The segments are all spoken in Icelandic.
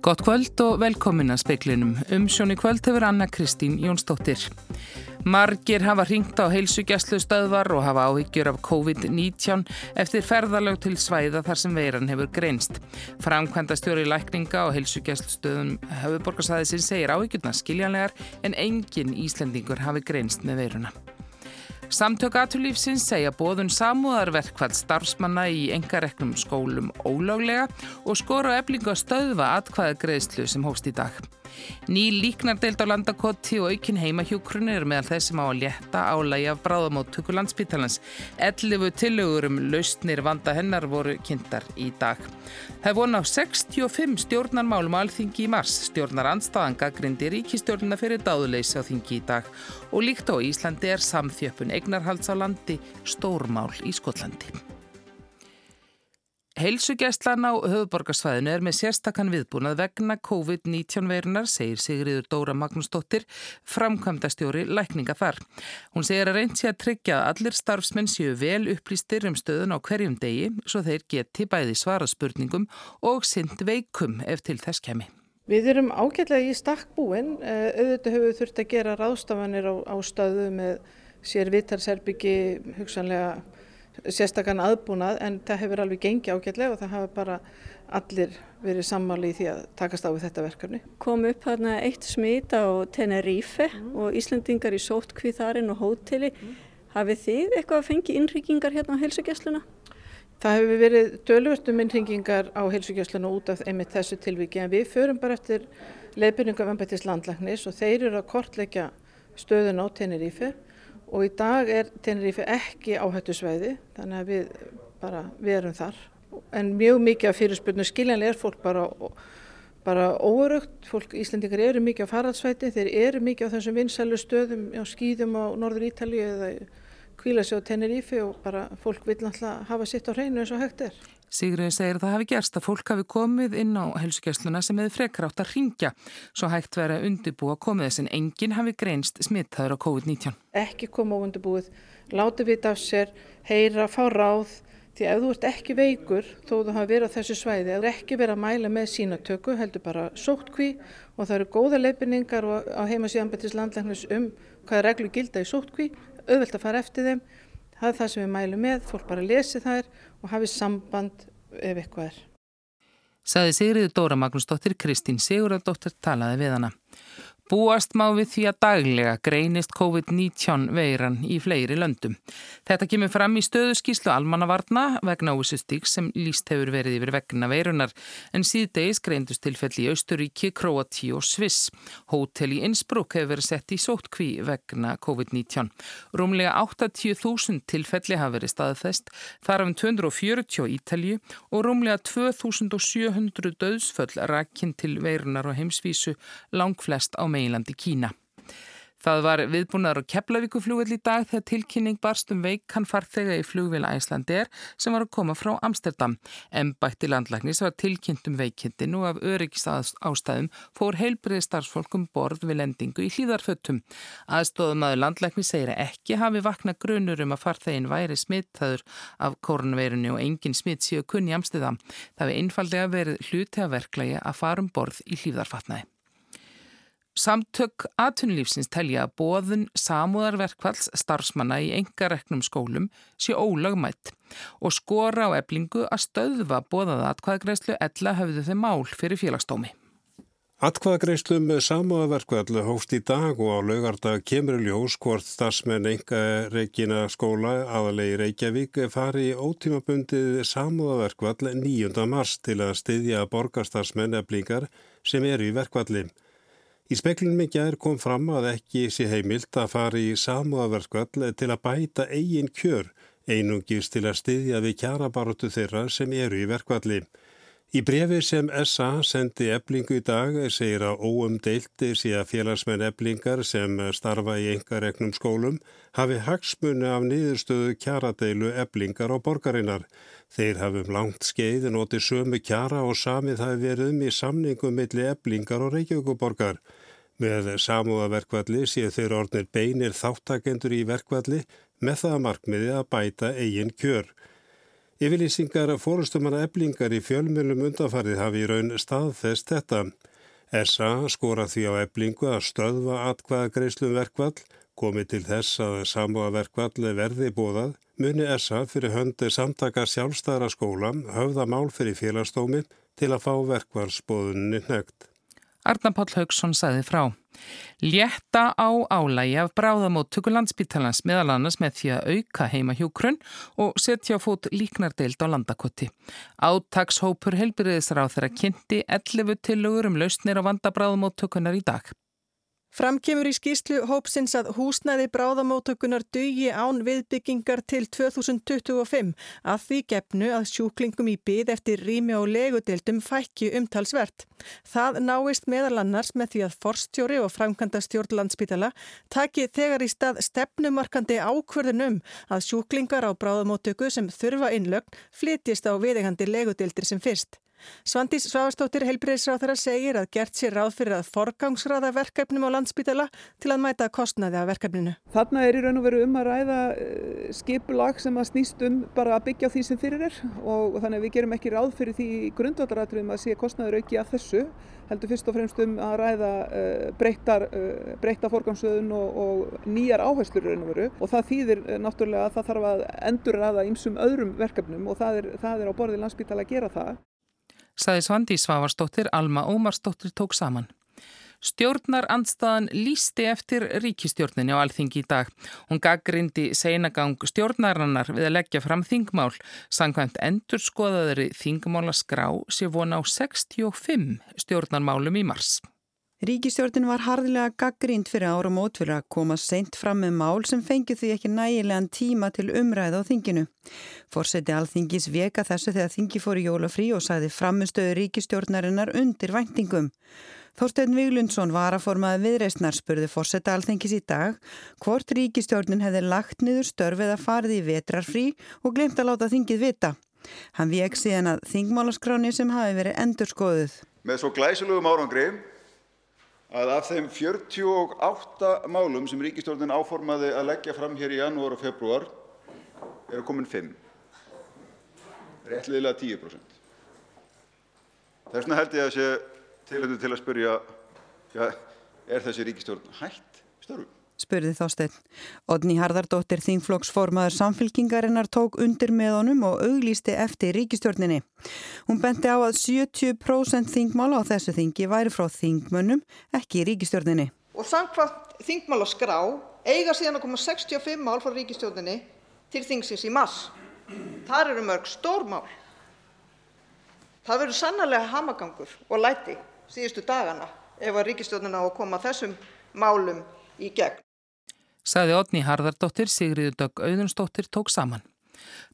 Gott kvöld og velkomin að speiklinum. Um sjónu kvöld hefur Anna Kristín Jónsdóttir. Margir hafa ringt á heilsugjastlu stöðvar og hafa áhyggjur af COVID-19 eftir ferðalög til svæða þar sem veiran hefur greinst. Framkvæmda stjóri lækninga á heilsugjastlu stöðum hefurborgarsæðisinn segir áhyggjurna skiljanlegar en engin Íslendingur hafi greinst með veiruna. Samtök aturlífsins segja bóðun samúðarverkvall starfsmanna í engareknum skólum ólöglega og skora eflinga stöðva atkvæða greiðslu sem hófst í dag. Ný líknardeild á landakoti og aukin heimahjókrunni er meðal þess sem á að létta álægi af bráðamóttöku landsbítalans. 11 tillögur um lausnir vanda hennar voru kynntar í dag. Það vona á 65 stjórnarmálum á alþingi í mars. Stjórnar anstaðanga grindi ríkistjórnuna fyrir dáðuleysi á þingi í dag og líkt á Íslandi er samþjöppun eignarhalds á landi stórmál í Skotlandi. Heilsugjæslan á höfuborgarsvæðinu er með sérstakann viðbúnað vegna COVID-19 veirunar, segir Sigriður Dóra Magnúsdóttir, framkvæmdastjóri lækninga þar. Hún segir að reynd sé að tryggja að allir starfsmenn séu vel upplýstir um stöðun á hverjum degi svo þeir geti bæði svara spurningum og synd veikum ef til þess kemi. Við erum ágætlega í stakkbúin, eh, auðvitað höfum við þurft að gera ráðstafanir á, á stöðu með sér vitarserbyggi hugsanlega sérstakann aðbúnað en það hefur alveg gengið ágætlega og það hafa bara allir verið sammáli í því að takast á við þetta verkefni. Kom upp þarna eitt smit á Tenerife mm. og Íslandingar í sótkvíð þarinn og hóteli. Mm. Hafið þið eitthvað að fengi innryggingar hérna á helsugjastluna? Það hefur verið dölvörtum innryggingar á helsugjastluna út af einmitt þessu tilviki en við förum bara eftir leifbyrjungum ennbættis landlagnis og þeir eru að kortleggja stöðun á Tenerife og í dag er Tenerife ekki áhættu sveiði þannig að við bara verum þar en mjög mikið af fyrirspurnu skiljanlega er fólk bara, bara óörugt, fólk Íslandikar eru mikið á faraldsvæti, þeir eru mikið á þessum vinsælu stöðum á skýðum á Norður Ítalíu eða kvíla sig á Tenerife og bara fólk vil náttúrulega hafa sitt á hreinu eins og hægt er. Sigriði segir að það hafi gerst að fólk hafi komið inn á helsugjastluna sem hefði frekar átt að ringja svo hægt verið að undirbúa komið þess en enginn hafi greinst smittaður á COVID-19. Ekki koma á undirbúið, láta vita af sér, heyra, fá ráð. Því ef þú ert ekki veikur þó þú hafi verið á þessu svæði, þú ekki verið að mæla með sínatöku heldur bara sóttkví. Og það eru góða leifinningar á heimasíðanbættis landlæknis um hvaða reglu gilda í sóttkví, auðvelt að fara eftir þeim það er það sem við mælum með, fólk bara lesi þær og hafi samband ef eitthvað er. Saði Sigriður Dóra Magnúsdóttir, Kristín Sigurðardóttir talaði við hana. Búast má við því að daglega greinist COVID-19 veiran í fleiri löndum. Þetta kemur fram í stöðu skíslu almannavarna vegna óvissustíks sem líst hefur verið yfir vegna veirunar en síðdegis greindust tilfelli í Austuríki, Kroati og Sviss. Hótel í Innsbruck hefur verið sett í sótkví vegna COVID-19. Rúmlega 80.000 tilfelli hafa verið staðfest, þar af 240 í Ítalju og rúmlega 2.700 döðsföll rakinn til veirunar og heimsvísu langflest á meðan meginlandi Kína. Það var viðbúnaður á Keflavíkuflúvel í dag þegar tilkynning barst um veikan farþega í flugvila Æslandir sem var að koma frá Amsterdam. Embætti landlæknis var tilkynnt um veikindin og af öryggisástæðum fór heilbriði starfsfólkum borð við lendingu í hlýðarföttum. Aðstofum aður landlækni segir að ekki hafi vakna grunur um að farþegin væri smittaður af koronaveirunni og engin smitt síu kunni Amsterdam. Það hefði einfallega verið hluti að verklægi að fara um borð í hlýðarfatnaði. Samtök atunlífsins telja að bóðun samúðarverkvalls starfsmanna í engareknum skólum sé ólagmætt og skora á eblingu að stöðva bóðaða atkvæðagreyslu ella höfðu þeim mál fyrir félagsdómi. Atkvæðagreyslu með samúðarverkvall hófst í dag og á laugardag kemur ljós hvort starfsmenn engarekina skóla aðalegi Reykjavík fari ótímabundið samúðarverkvall 9. mars til að styðja borgarstarfsmenn eblingar sem eru í verkvalli. Í speklunum í gær kom fram að ekki sé heimilt að fara í samúðaverkvall til að bæta eigin kjör, einungis til að styðja við kjarabaróttu þeirra sem eru í verkvalli. Í brefi sem SA sendi eblingu í dag segir að óumdeilti sé að félagsmenn eblingar sem starfa í engaregnum skólum hafi hagsmunni af niðurstöðu kjaradeilu eblingar á borgarinnar. Þeir hafum langt skeið notið sömu kjara og samið hafi verið um í samningum milli eblingar og reykjökuborgar. Með samúðaverkvalli séu þeir orðnir beinir þáttakendur í verkvalli með það markmiði að bæta eigin kjör. Yfirlýsingar fórustumanna eblingar í fjölmjölum undanfarið hafi í raun staðfest þetta. SA skora því á eblingu að stöðva atkvaða greiðslum verkvall, komi til þess að samúa verkvall verði bóðað, muni SA fyrir höndi samtaka sjálfstæðra skóla höfða mál fyrir félagstómi til að fá verkvallsbóðunni nögt. Arna Páll Haugsson sagði frá. Létta á álægi af bráðamóttöku landsbítalans meðal annars með því að auka heima hjúkrun og setja á fót líknardeild á landakotti. Áttakshópur helbyrðisráð þeirra kynnti 11 tilugur um lausnir á vandabráðamóttökunar í dag. Framkemur í skýslu hópsins að húsnæði bráðamótökunar dugi án viðbyggingar til 2025 að því gefnu að sjúklingum í byð eftir rými og legudeldum fækju umtalsvert. Það náist meðal annars með því að forstjóri og framkvæmda stjórnlandsbytala taki þegar í stað stefnumarkandi ákverðunum að sjúklingar á bráðamótöku sem þurfa innlögn flytist á viðegandi legudeldir sem fyrst. Svandís Svavastóttir heilbreyðsráð segir að gert sér ráð fyrir að forgangsraða verkefnum á landsbytala til að mæta kostnaði af verkefninu. Þarna er í raun og veru um að ræða eh, skipulag sem að snýst um bara að byggja því sem fyrir er og þannig að við gerum ekki ráð fyrir því grundvallaratriðum að sé kostnaður auki af þessu heldur fyrst og fremst um að ræða uh, breyttar, uh, breytta forgangsröðun og, og nýjar áherslur raun og veru og það þýðir náttúrulega að það þarf að endur ræða ýmsum öðrum verkefnum og það er, það er á borðið landsbytala að gera það saði Svandi Svavarsdóttir, Alma Ómarsdóttir tók saman. Stjórnar andstaðan lísti eftir ríkistjórninni á alþingi í dag. Hún gaggrindi seinagang stjórnarannar við að leggja fram þingmál. Sankvæmt endur skoðaðri þingmála skrá sé vona á 65 stjórnarmálum í mars. Ríkistjórnin var hardilega gaggrínt fyrir árum ót fyrir að koma seint fram með mál sem fengi því ekki nægilegan tíma til umræða á þinginu. Fórseti alþingis veka þessu þegar þingi fór í jólafrí og sagði framistöðu ríkistjórnarinnar undir væntingum. Þorstein Viglundsson var að formaði viðreistnar spurði fórseti alþingis í dag hvort ríkistjórnin hefði lagt niður störfið að farið í vetrarfrí og glemt að láta þingið vita. Hann vek síðan að þingmálaskráni sem hafi verið endur skoðuð. Með svo glæsilugum árangri að af þeim 48 málum sem ríkistjórnin áformaði að leggja fram hér í janúar og februar eru komin 5. Réttliðilega 10%. Þess vegna held ég að sé tilhættu til að spyrja, já, er þessi ríkistjórn hætt störfum? Spurði Þorstein. Odni Harðardóttir þingflokksformaður samfylkingarinnar tók undir með honum og auglýsti eftir ríkistjórninni. Hún benti á að 70% þingmála á þessu þingi væri frá þingmönnum, ekki ríkistjórninni. Og samkvæmt þingmála skrá eiga síðan að koma 65 mál frá ríkistjórninni til þingsins í mass. Það eru mörg stór mál. Það verður sannarlega hamagangur og læti síðustu dagana ef að ríkistjórnina á að koma þessum málum í gegn saði Odni Harðardóttir, Sigriður Dögg Auðunstóttir tók saman.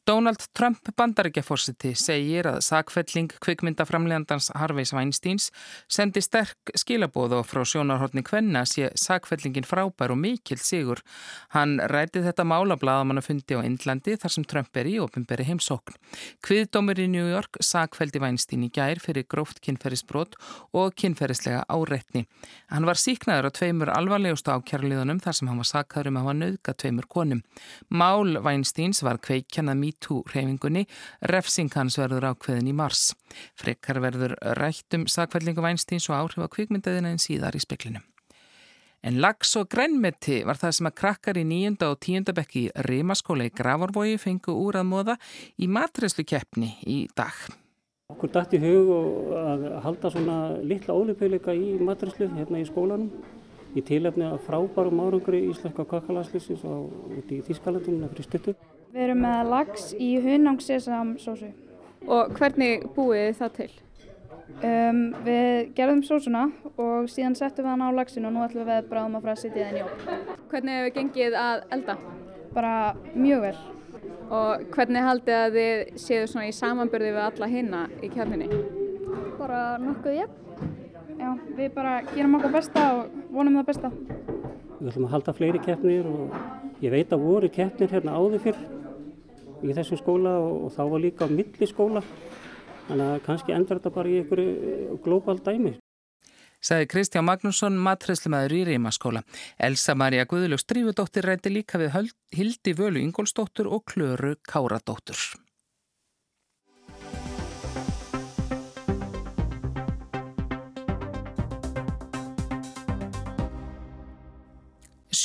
Donald Trump bandarækjaforsiti segir að sakfelling kvikmyndaframlegandans Harveys Weinsteins sendi sterk skilabóð og frá sjónarhóttni Kvenna sé sakfellingin frábær og mikill sigur. Hann ræti þetta mála bladamannafundi á Indlandi þar sem Trump er í ofinberi heimsókn. Kviðdómur í New York sakfeldi Weinstein í gær fyrir gróft kynferðisbrot og kynferðislega áreitni. Hann var síknaður á tveimur alvarlegustu ákjærliðunum þar sem hann var sakkaður um að hafa nöðgat tveimur konum. Mál Weinsteins var kveikjannað MeToo-reyfingunni, refsing hans verður ákveðin í mars. Frekkar verður rætt um sakfællingu Weinsteins og áhrif á kvikmyndaðina en síðar í speklinum. En lags og grænmeti var það sem að krakkar í nýjunda og tíundabekk í Rimaskóla í Gravarvogi fengu úr að móða í matreslu keppni í dag. Okkur dætt í hug að halda svona litla ólipauleika í matreslu hérna í skólanum í tilefni að frábærum árangur í Íslenska kakalanslisins og út í Þískalandunum fyrir stuttu. Við erum með lags í hunangsesamsósu. Og hvernig búið þið það til? Um, við gerðum sósuna og síðan settum við hann á lagsin og nú ætlum við bráðum að fara að setja það í opn. Hvernig hefur gengið að elda? Bara mjög vel. Og hvernig haldið að þið séu svona í samanbyrði við alla hinna í kjarninni? Bara nokkuð jafn. Já, við bara gerum okkur besta og vonum það besta. Við ætlum að halda fleiri keppnir og ég veit að voru keppnir hérna áður fyrr í þessum skóla og, og þá var líka á milli skóla þannig að kannski endur þetta bara í einhverju eh, glóbal dæmi. Saði Kristján Magnússon, matræðslumadur í Rímaskóla. Elsa Maria Guðljóks Drífudóttir rætti líka við Hildi Völu Ingólsdóttur og Klöru Káradóttur.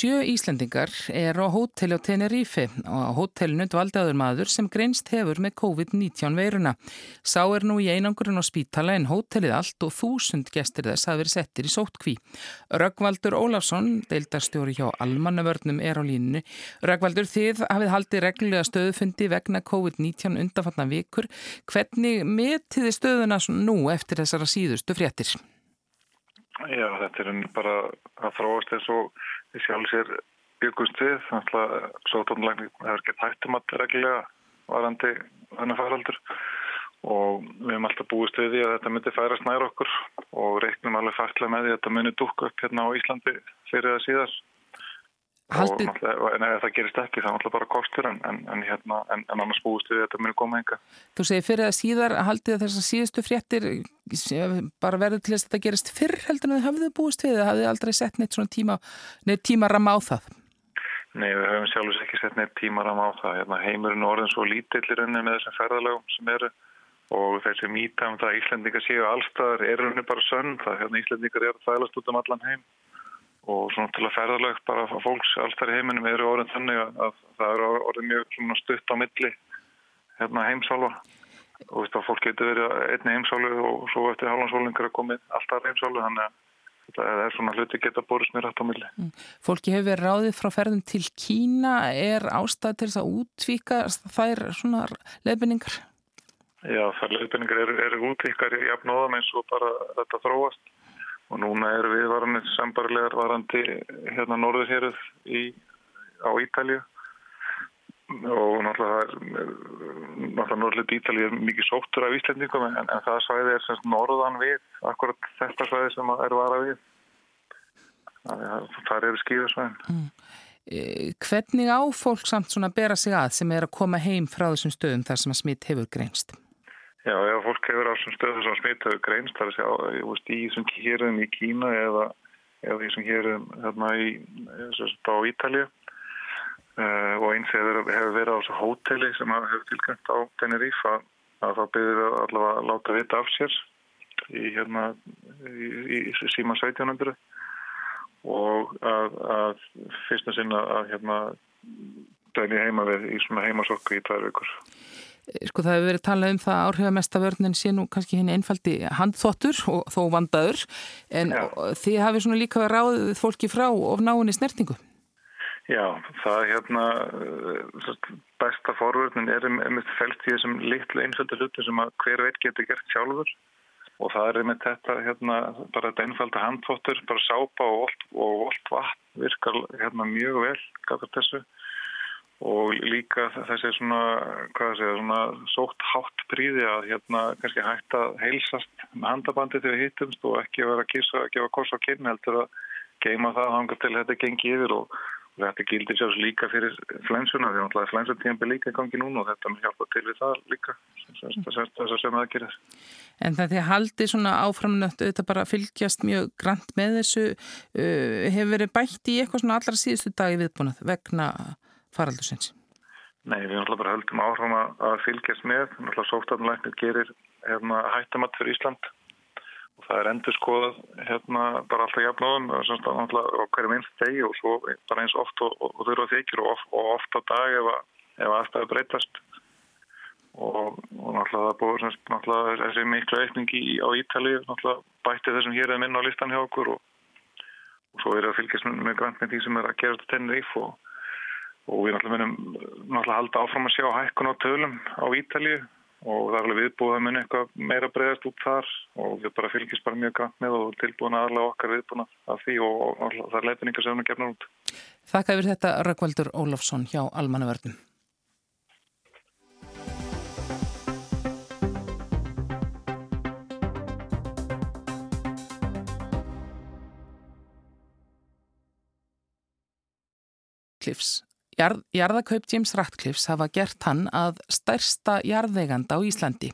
Sjö Íslendingar er á hóteli á Tenerife og á hótelinu dvaldi áður maður sem greinst hefur með COVID-19 veiruna. Sá er nú í einangurinn á spítala en hótelið allt og þúsund gestir þess hafi verið settir í sótkví. Röggvaldur Ólafsson, deildarstjóri hjá Almannavörnum, er á línunu. Röggvaldur, þið hafið haldið reglulega stöðufundi vegna COVID-19 undanfatna vikur. Hvernig metiði stöðuna nú eftir þessara síðustu fréttir? Já, þetta er bara að þróast eins og við sjálf sér byggust við. Þannig að sótónlækning hefur gett hættum að reglulega varandi þannig faraldur og við hefum alltaf við því að þetta myndi færast nær okkur og reiknum alveg færslega með því að þetta myndi dúka upp hérna á Íslandi fyrir það síðar. Haldið... En ef það gerist ekki þá er alltaf bara kostur en, en, en, hérna, en annars búist við þetta muni koma enga. Þú segir fyrir að síðar haldið að þessar síðustu fréttir bara verður til þess að þetta gerist fyrr heldur en þið hafðu búist við það hafðu aldrei sett neitt svona tíma, neitt tímaram á það? Nei, við höfum sjálfs ekki sett neitt tímaram á það. Hérna, heimurinn orðin svo lítillir enni með þessum ferðalögum sem eru og þessi mýta um það að Íslandingar séu allstaðar er henni bara sönn það hérna Íslandingar eru að þælast út um allan heim og svona til að ferðarlög bara fólks alls þar í heiminum eru orðin þannig að það eru orðin mjög stutt á milli hérna, heimsálfa og veist, fólk getur verið einni heimsálu og svo eftir halvansólingar að komið alltaf heimsálu þannig að þetta er svona hluti geta borist mér hægt á milli. Mm. Fólki hefur verið ráðið frá ferðum til Kína er ástæð til þess að útvíka þær svona leifbynningar? Já, þær leifbynningar eru, eru útvíkar í jafnóðum eins og bara þetta þróast og núna eru við varanir sambarlegar varandi hérna norðurheruð á Ítalju og náttúrulega, náttúrulega norðurlega Ítalju er mikið sóttur af Íslandingum en, en það svæði er semst norðan við akkurat þetta svæði sem er vara við það eru skýðarsvæðin mm. Eh, hvernig á fólk samt svona bera sig að sem er að koma heim frá þessum stöðum þar sem að smitt hefur greinst? Já, ef fólk hefur á þessum stöðu sem smittu greinst, það er að segja í þessum hérum í Kína eða, eða í þessum hérum hérna í, á Ítalju uh, og eins hefur, hefur verið á þessu hóteli sem hefur tilkvæmt á Tenerife að, þá byrður við allavega að láta vita af sér í, hérna, í, í síma 1700 og að, að fyrsta sinna að hérna dæni heima við í svona heimasokku í tvær vikur. Sko það hefur verið talað um það að áhrifamesta vörnin sé nú kannski henni einfaldi handþottur og þó vandaður en Já. þið hafið svona líka ráðið fólki frá of náinni snertingu. Já, það hérna eh, besta forvörnin er einmitt fælst í þessum litlu einfaldi hluti sem að hver veit getur gert sjálfur og það er einmitt þetta hérna bara þetta einfaldi handþottur, bara sápa og vollt vatn virkar hérna mjög vel gafur þessu og líka þessi svona, hvað segja, svona sótt hátt príði að hérna kannski hægt að heilsast með handabandi þegar hittumst og ekki vera að kýrsa að gefa kors á kynni heldur að geima það hangar til þetta gengi yfir og, og þetta gildir sjálfs líka fyrir flensuna því að flensatíðan er líka í gangi núna og þetta með hjálpa til við það líka þess að sem það gerir. En það því haldi svona áframnött auðvitað bara fylgjast mjög grann með þessu uh, hefur verið bætt í eitthvað svona allra síðustu dagi viðbúnað vegna faraldusins? Nei, við alltaf bara höldum áhrifum að fylgjast með. Náttúrulega sóttanlæknir gerir hérna, hættamatt fyrir Ísland og það er endur skoðað hérna, bara alltaf jafnóðum á hverjum einst degi og svo bara eins oft og, og þurfa þykir og, of, og oft á dag ef, ef aðstæðu breytast og, og náttúrulega það búið semst, náttúrulega þessi miklu aukningi á Ítali náttúrulega bætti þessum hér eða minn á listan hjá okkur og svo er það fylgjast með, því sem er að gera þetta tennir íf og og við náttúrulega munum náttúrulega halda áfram að sjá hækkun á tölum á Ítalju og það er alveg viðbúið að munum eitthvað meira breyðast út þar og við bara fylgjast bara mjög grann með og tilbúin aðalega okkar viðbúin af því og, og það er leitinningar sem við gefnum út. Þakka yfir þetta Rökkvaldur Ólafsson hjá Almannaverðin. Cliffs Jarð, jarðakaup James Ratcliffs hafa gert hann að stærsta jarðveiganda á Íslandi.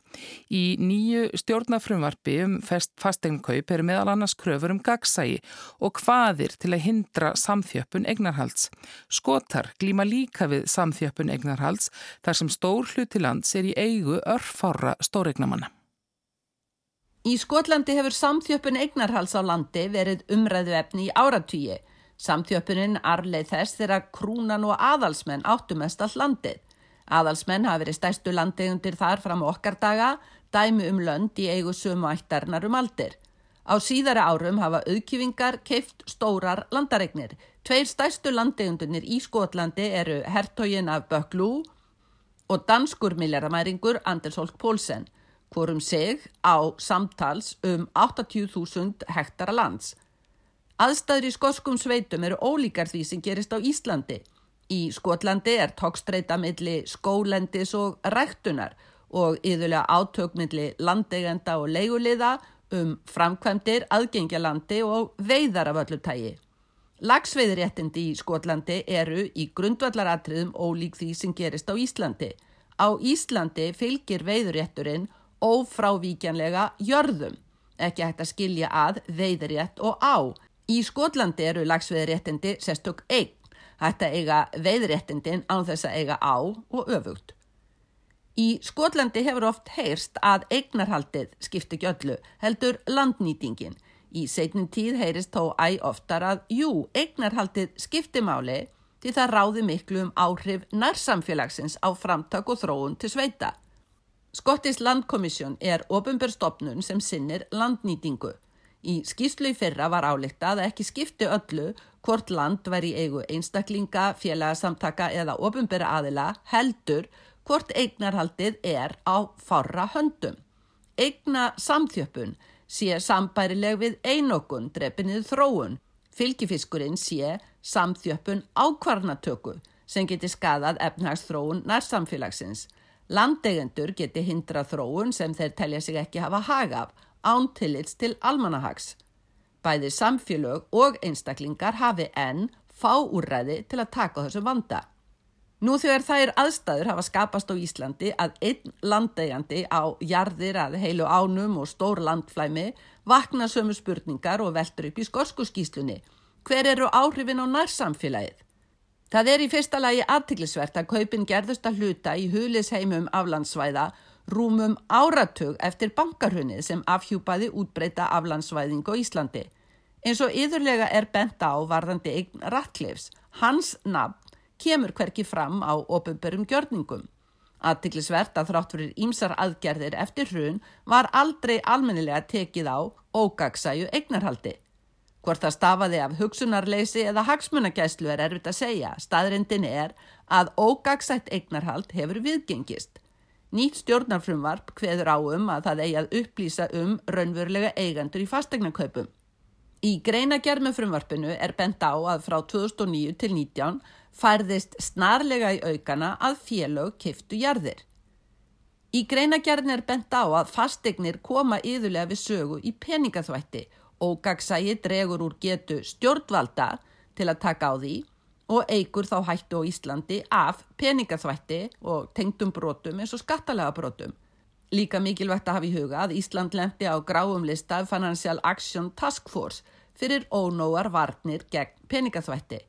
Í nýju stjórnafrumvarfi um fasteignakaup eru meðal annars kröfur um gagsægi og hvaðir til að hindra samþjöppun egnarhalds. Skotar glíma líka við samþjöppun egnarhalds þar sem stór hlutilands er í eigu örfára stóregnamanna. Í Skotlandi hefur samþjöppun egnarhalds á landi verið umræðu efni í áratýji Samþjöppunin arleið þess þegar krúnan og aðalsmenn áttu mest all landið. Aðalsmenn hafi verið stæstu landegundir þar fram okkar daga, dæmi um lönd í eigu sumu ættarnar um aldir. Á síðara árum hafa auðkjöfingar keift stórar landaregnir. Tveir stæstu landegundunir í Skotlandi eru hertógin af Böklú og danskur milljaramæringur Anders Holk Pólsen, hvorum seg á samtals um 80.000 hektara lands. Aðstæður í skoskum sveitum eru ólíkar því sem gerist á Íslandi. Í Skotlandi er tókstreita milli skólendis og ræktunar og yðurlega átök milli landegenda og leiguliða um framkvæmdir, aðgengjalandi og veiðar af öllu tægi. Lagsveiðréttindi í Skotlandi eru í grundvallaratriðum ólík því sem gerist á Íslandi. Á Íslandi fylgir veiðurétturinn ófrávíkjanlega jörðum, ekki hægt að skilja að veiðurétt og á. Í Skotlandi eru lagsveiðréttindi sérstök eign, hægt að eiga veiðréttindin án þess að eiga á og öfugt. Í Skotlandi hefur oft heyrst að eignarhaldið skipti göllu, heldur landnýtingin. Í setnin tíð heyrist þó æg oftar að jú, eignarhaldið skipti máli því það ráði miklu um áhrif nærsamfélagsins á framtak og þróun til sveita. Skottis landkomissjón er ofinbjörnstofnun sem sinnir landnýtingu. Í skýrslu í fyrra var álíkta að ekki skipti öllu hvort land væri eigu einstaklinga, félagsamtaka eða ofinbæra aðila heldur hvort eignarhaldið er á farra höndum. Eigna samþjöppun sé sambærileg við einokun drefinnið þróun. Fylgifiskurinn sé samþjöppun ákvarnatöku sem geti skadað efnagsþróun nær samfélagsins. Landeigendur geti hindra þróun sem þeir telja sig ekki hafa hagaf ántillits til almanahags. Bæði samfélög og einstaklingar hafi enn fá úrræði til að taka þessu vanda. Nú þegar þær aðstæður hafa skapast á Íslandi að einn landeigandi á jarðir að heilu ánum og stór landflæmi vakna sömu spurningar og veldur upp í skorsku skýslunni. Hver eru áhrifin á nærsamfélagið? Það er í fyrsta lagi aðtiklisvert að kaupin gerðust að hluta í hulisheimum aflandsvæða rúmum áratug eftir bankarhunnið sem afhjúpaði útbreyta aflandsvæðingu á Íslandi. Eins og yðurlega er bent á varðandi eign Rattlifs, hans nafn kemur hverki fram á ofinberum gjörningum. Aðtiklisvert að þrátt fyrir ímsar aðgerðir eftir hrun var aldrei almennilega tekið á ógagsæju eignarhaldi. Hvort það stafaði af hugsunarleysi eða hagsmunagæslu er erfitt að segja. Staðrindin er að ógagsætt eignarhald hefur viðgengist. Nýtt stjórnarfrumvarp hveður á um að það eigi að upplýsa um raunverulega eigandur í fastegnaköpum. Í greinagerð með frumvarpinu er bent á að frá 2009 til 19 færðist snarlega í aukana að félög kiftu jarðir. Í greinagerðin er bent á að fastegnir koma yðurlega við sögu í peningaþvætti og gagsægi dregur úr getu stjórnvalda til að taka á því og eigur þá hættu á Íslandi af peningaþvætti og tengdum brotum eins og skattalega brotum. Líka mikilvægt að hafa í huga að Ísland lendi á gráum lista Financial Action Task Force fyrir ónóar varnir gegn peningaþvætti.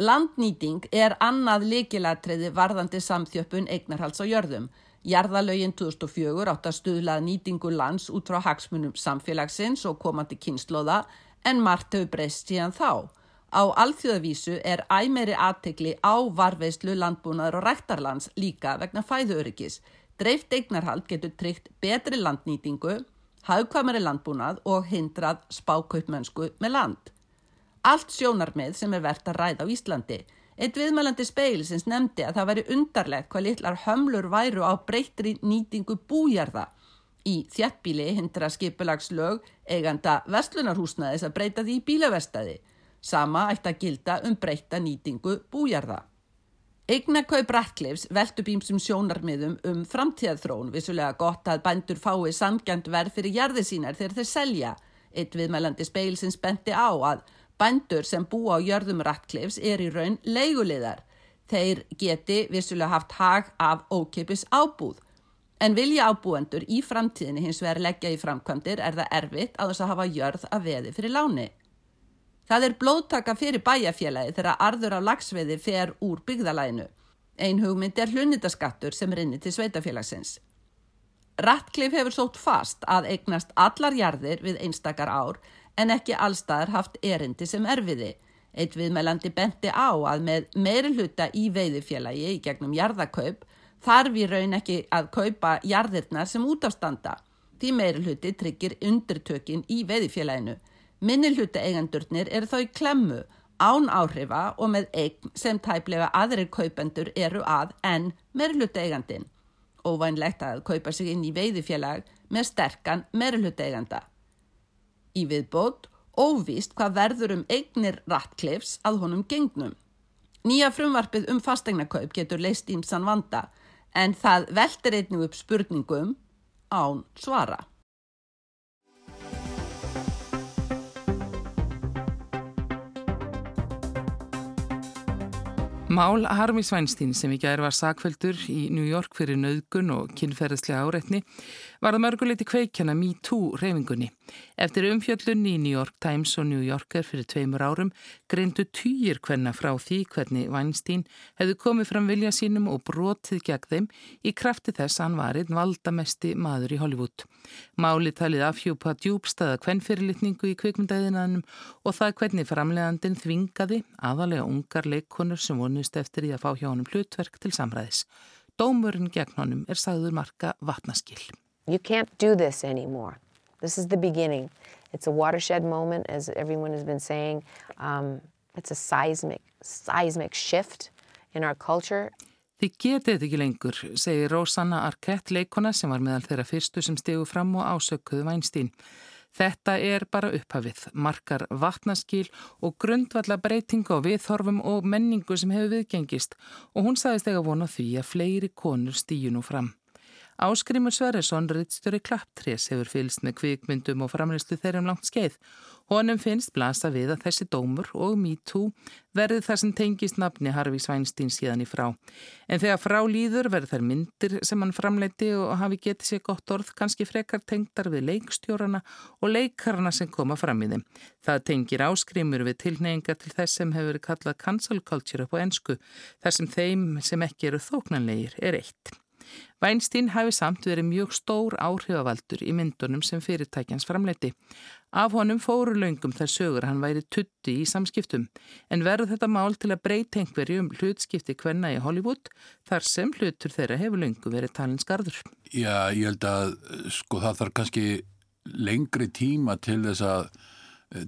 Landnýting er annað likilatriði varðandi samþjöppun eignarhals á jörðum. Jarðalögin 2004 átt að stuðlað nýtingu lands út frá hagsmunum samfélagsins og komandi kynnslóða en margt hefur breyst síðan þá. Á alþjóðavísu er æmeri aðtekli á varveislu landbúnaður og rættarlands líka vegna fæðuöryggis. Dreift eignarhald getur tryggt betri landnýtingu, haugkvæmari landbúnað og hindrað spákaupmönsku með land. Allt sjónarmið sem er verðt að ræða á Íslandi. Eitt viðmælandi speilisins nefndi að það væri undarlegt hvað litlar hömlur væru á breytri nýtingu bújarða. Í þjattbíli hindra skipulagslög eiganda vestlunarhúsnaðis að breyta því bílaverstaði. Sama ætti að gilda um breyta nýtingu bújarða. Eignakaup Ratcliffs veldu býmsum sjónarmiðum um framtíðaþrón, vissulega gott að bændur fái samgjönd verð fyrir jarði sínar þegar þeir selja. Eitt viðmælandi speilsins benti á að bændur sem búa á jörðum Ratcliffs er í raun leiguliðar. Þeir geti vissulega haft hag af ókipis ábúð. En vilja ábúendur í framtíðinni hins vegar leggja í framkvæmdir er það erfitt að þess að hafa jörð að veði fyrir láni. Það er blóðtaka fyrir bæjafélagi þegar arður á lagsveiði fer úr byggðalæinu. Ein hugmynd er hlunitaskattur sem rinni til sveitafélagsins. Ratklif hefur sótt fast að eignast allar jarðir við einstakar ár en ekki allstaðar haft erindi sem erfiði. Eitt viðmælandi benti á að með meiri hluta í veiðifélagi í gegnum jarðakaup þarf í raun ekki að kaupa jarðirnar sem útafstanda. Því meiri hluti tryggir undirtökin í veiðifélaginu. Minni hluta eigendurnir eru þá í klemmu, án áhrifa og með eign sem tæplega aðrir kaupendur eru að en meiri hluta eigandin. Óvænlegt að kaupa sig inn í veiðifélag með sterkan meiri hluta eiganda. Í viðbót óvíst hvað verður um eignir Ratcliffs að honum gengnum. Nýja frumvarpið um fastegnakaup getur leist ímsan vanda en það veltir einnig upp spurningum án svara. Mál Harmi Svænstein sem í gæri var sakveldur í New York fyrir nöðgun og kynferðslega áreitni var það mörguleiti kveikjana Me Too reyfingunni. Eftir umfjöllunni í New York Times og New Yorker fyrir tveimur árum greindu týjir hvenna frá því hvernig Weinstein hefði komið fram vilja sínum og brotið gegn þeim í krafti þess að hann var einn valdamesti maður í Hollywood. Máli talið afhjúpa djúbstaða hvennfyrirlitningu í kvikmyndæðinanum og það hvernig framlegandin þvingaði aðalega ungar leikkonur sem vonust eftir í að fá hjá honum hlutverk til samræðis. Dómurinn gegn honum er sagður marka vatnaskil. You can't do this anymore. This is the beginning. It's a watershed moment, as everyone has been saying. Um, it's a seismic, seismic shift in our culture. Þið getið þetta ekki lengur, segir Rosanna Arquette leikona sem var meðal þeirra fyrstu sem stegu fram og ásökuðu Vænstín. Þetta er bara upphafið, markar vatnaskil og grundvalla breytinga á viðþorfum og menningu sem hefur viðgengist og hún sagðist ega vona því að fleiri konur stýju nú fram. Áskrimur Sverresson, rittstjóri Klapptrés, hefur fylst með kvikmyndum og framlistu þeirra um langt skeið. Honum finnst blasa við að þessi dómur og MeToo verði þar sem tengist nafni Harfi Svænstein síðan í frá. En þegar frá líður verður þær myndir sem hann framleiti og hafi getið sér gott orð kannski frekar tengdar við leikstjórana og leikarana sem koma fram í þeim. Það tengir áskrimur við tilneyinga til þess sem hefur verið kallað cancel culture upp á ensku, þar sem þeim sem ekki eru þóknanlegir er eitt. Weinstein hafi samt verið mjög stór áhrifavaldur í myndunum sem fyrirtækjans framleiti. Af honum fóru laungum þar sögur hann væri tutti í samskiptum en verður þetta mál til að breyta einhverju um hlutskipti hvenna í Hollywood þar sem hlutur þeirra hefur laungu verið talinsgarður. Já, ég held að sko það þarf kannski lengri tíma til þess að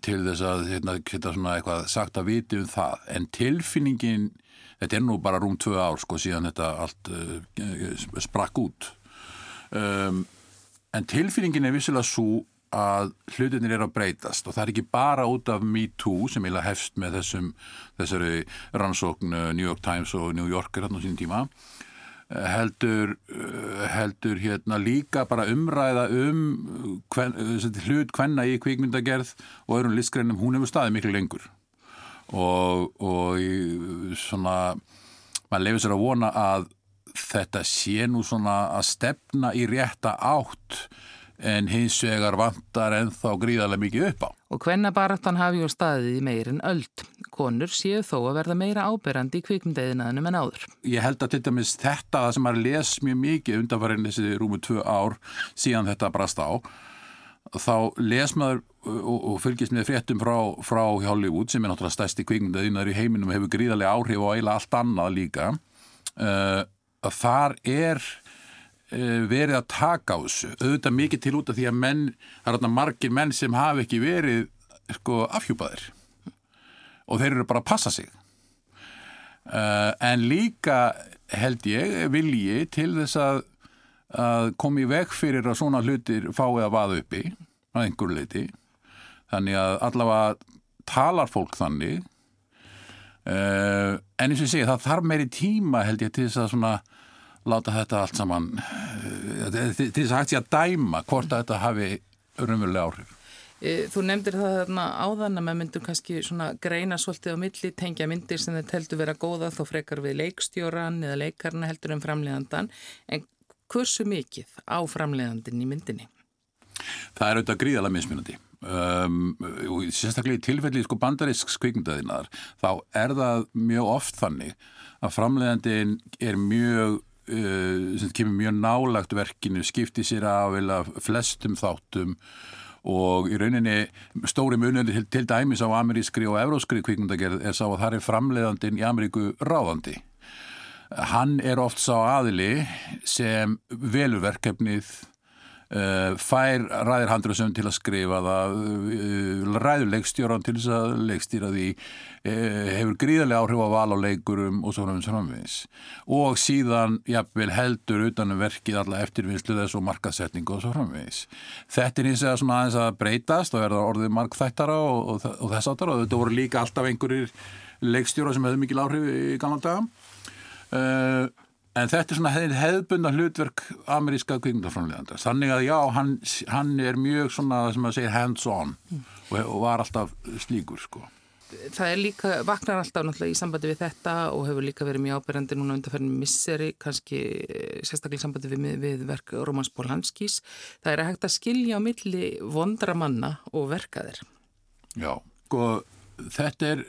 til þess að hérna, geta svona eitthvað sagt að viti um það en tilfinningin þetta er nú bara rúm tvö ár sko síðan þetta allt uh, sprakk út. Um, en tilfinningin er vissilega svo að hlutinir er að breytast og það er ekki bara út af Me Too sem ég hefst með þessum þessari rannsókn uh, New York Times og New Yorker hérna á sín tíma uh, heldur heldur hérna líka bara umræða um hven, hlut hvenna í kvikmyndagerð og öðrum listgreinum. Hún hefur staðið miklu lengur og, og svona maður lefur sér að vona að þetta sé nú svona að stefna í rétta átt en hins vegar vantar ennþá gríðarlega mikið upp á. Og hvenna barattan hafi ju staðið í meirin öld. Konur séu þó að verða meira áberandi í kvikmyndeðinaðnum en áður. Ég held að til dæmis þetta sem maður les mjög mikið undanfærin þessi rúmu tvö ár síðan þetta brast á þá les maður og, og fylgist með fréttum frá, frá Hollywood sem er náttúrulega stærsti kvikmyndaðinnar í heiminum og hefur gríðarlega áhrif og eiginlega allt annað líka uh, að þar er uh, verið að taka á þessu. Auðvitað mikið til út af því að menn það er margir menn sem hafi ekki verið sko afhjúpaðir. Og þeir eru bara að passa sig. Uh, en líka held ég vilji til þess að að komi veg fyrir að svona hlutir fái að vaða uppi á einhver leiti þannig að allavega talar fólk þannig. Uh, en eins og ég segi það þarf meiri tíma held ég til þess að svona láta þetta allt saman uh, til þess að hægt sé að dæma hvort að þetta hafi raunverulega áhrif. Eh, Þú nefndir það þarna áðan að maður myndur kannski svona greina svolítið á milli, tengja myndir sem þetta heldur vera góða þó frekar við leikstjóran eða leikarna heldur um framlegandan en hversu mikið á framleiðandin í myndinni? Það er auðvitað gríðalega mismunandi um, sérstaklega í tilfelli sko bandarísk skvikmyndaðinnar þá er það mjög oft þannig að framleiðandin er mjög uh, sem kemur mjög nálagt verkinu, skiptir sér af flestum þáttum og í rauninni stóri munandi til, til dæmis á amerískri og evróskri kvikmyndagerð er sá að það er framleiðandin í Ameríku ráðandi. Hann er oft sá aðili sem velur verkefnið Uh, fær ræðir handröðsum til að skrifa það uh, ræður leikstjóran til þess að leikstýra því uh, hefur gríðarlega áhrif á val á leikurum og svo framvegis. Og síðan jafnvel heldur utanum verkið alla eftirvinnslu þess og markasetning og svo framvegis. Þetta er eins og svona aðeins að breytast og verða orðið markþættara og, og, og þess áttar og þetta voru líka alltaf einhverjir leikstjóra sem hefði mikil áhrif í gannan daga En þetta er svona hefðbundna hlutverk ameríska kvikmyndaframlegandar. Þannig að já, hann, hann er mjög svona, sem að segja, hands-on mm. og, og var alltaf slíkur, sko. Það er líka, vaknar alltaf náttúrulega í sambandi við þetta og hefur líka verið mjög ábyrjandi núna undanferðin misseri, kannski eh, sérstaklega í sambandi við, við verk Rómans Bólhanskís. Það er að hægt að skilja á milli vondra manna og verkaðir. Já, sko, þetta er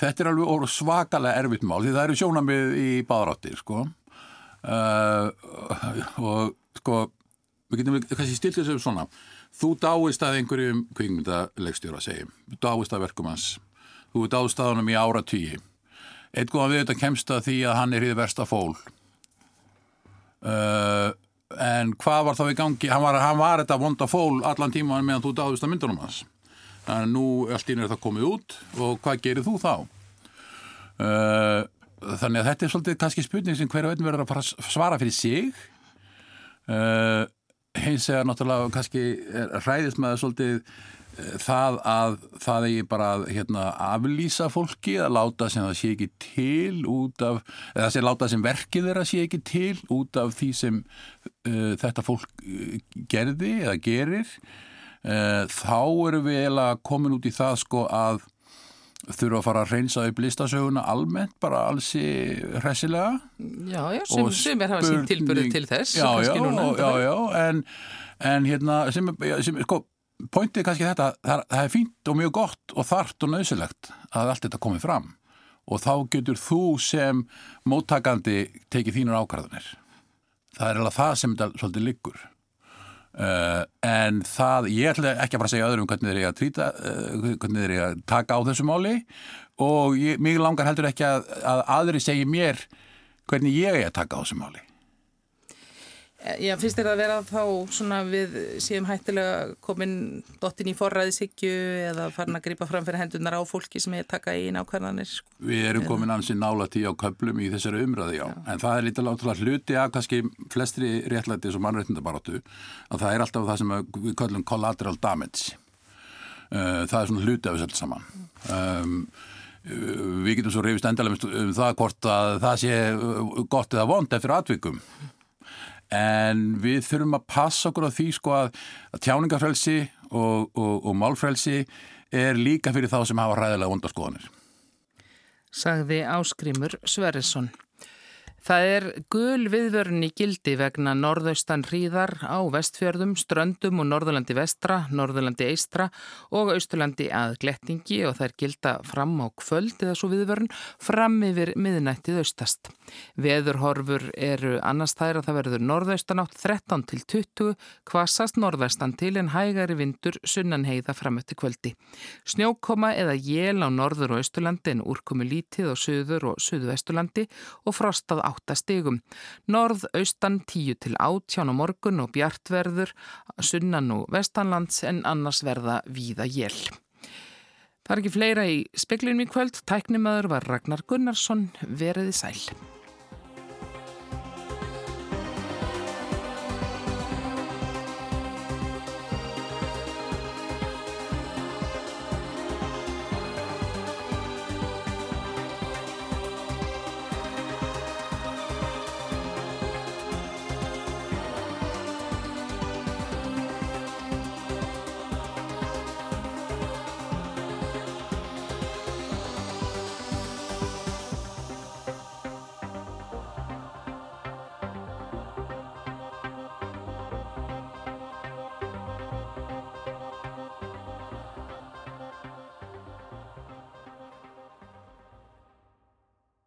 Þetta er alveg svakalega erfitt mál því það eru sjónamið í baðráttir sko. Uh, og sko við getum kannski stilt þessu svona. Þú dáist að einhverjum kvikmyndalegstjóra segjum, þú dáist að verkum hans. Þú dáist að honum í ára tíu. Eitt góðan við þetta kemst að því að hann er í versta fól. Uh, en hvað var þá í gangi? Hann var, hann var þetta vonda fól allan tíma meðan þú dáist að myndunum hans Að nú allt ín er það komið út og hvað gerir þú þá? Uh, þannig að þetta er svolítið kannski spurning sem hverja veitum verður að fara að svara fyrir sig. Uh, hins eða náttúrulega kannski ræðist með svolítið uh, það að það er bara að hérna, aflýsa fólki að láta sem það sé ekki til út af, eða að láta sem verkið þeirra sé ekki til út af því sem þetta fólk gerði eða gerir þá erum við eiginlega komin út í það sko að þurfa að fara að reynsa upp listasöguna almennt, bara allsi hressilega. Já, já, sem, sem er hafað sín tilbyrðu til þess. Já, já, já, já, en, en hérna, sem, sem sko, pointið er kannski þetta, það, það er fínt og mjög gott og þart og nöðsilegt að allt þetta komið fram og þá getur þú sem móttakandi tekið þínur ákvarðanir. Það er alveg það sem þetta svolítið liggur. Uh, en það, ég ætla ekki að fara að segja öðrum hvernig þeir eru að trýta uh, hvernig þeir eru að taka á þessu máli. Og ég, mig langar heldur ekki að, að aðri segi mér hvernig ég er að taka á þessu máli já, finnst þér að vera þá svona við síðan hættilega komin dottin í forræðishyggju eða farin að gripa fram fyrir hendunar á fólki sem er taka í nákvæðanir? Sko? Við erum komin ansið nála tíu á köplum í þessari umræði, já. já. En það er lítið látrúlega hluti af kannski flestri réttlæti sem mannréttindabaróttu að það er alltaf það sem við kallum collateral damage. Eh, það er svona hluti af þessu alls saman. Um, við getum svo reyfist endalega um það hvort að það sé gott eða vond eftir atvikum en við þurfum að passa okkur á því sko að, að tjáningafrelsi og, og, og málfrelsi er líka fyrir þá sem hafa ræðilega vondarskoðanir. Sagði Áskrimur Sverrisson. Það er gul viðvörun í gildi vegna norðaustan hríðar á vestfjörðum, ströndum og norðurlandi vestra, norðurlandi eistra og austurlandi að glettingi og það er gilda fram á kvöld eða svo viðvörun fram yfir miðnættið austast. Veðurhorfur eru annars þær að það verður norðaustan átt 13 til 20, kvassast norðvestan til en hægari vindur sunnan heiða fram eftir kvöldi. Snjókoma eða jél á norður og austurlandi en úrkomi lítið á söður og söðvesturlandi og frostað áttastegum. Norð, austan 10 til 18 á morgun og bjartverður, sunnan og vestanlands en annars verða víða jél. Það er ekki fleira í speklinum í kvöld. Tæknimaður var Ragnar Gunnarsson, veriði sæl.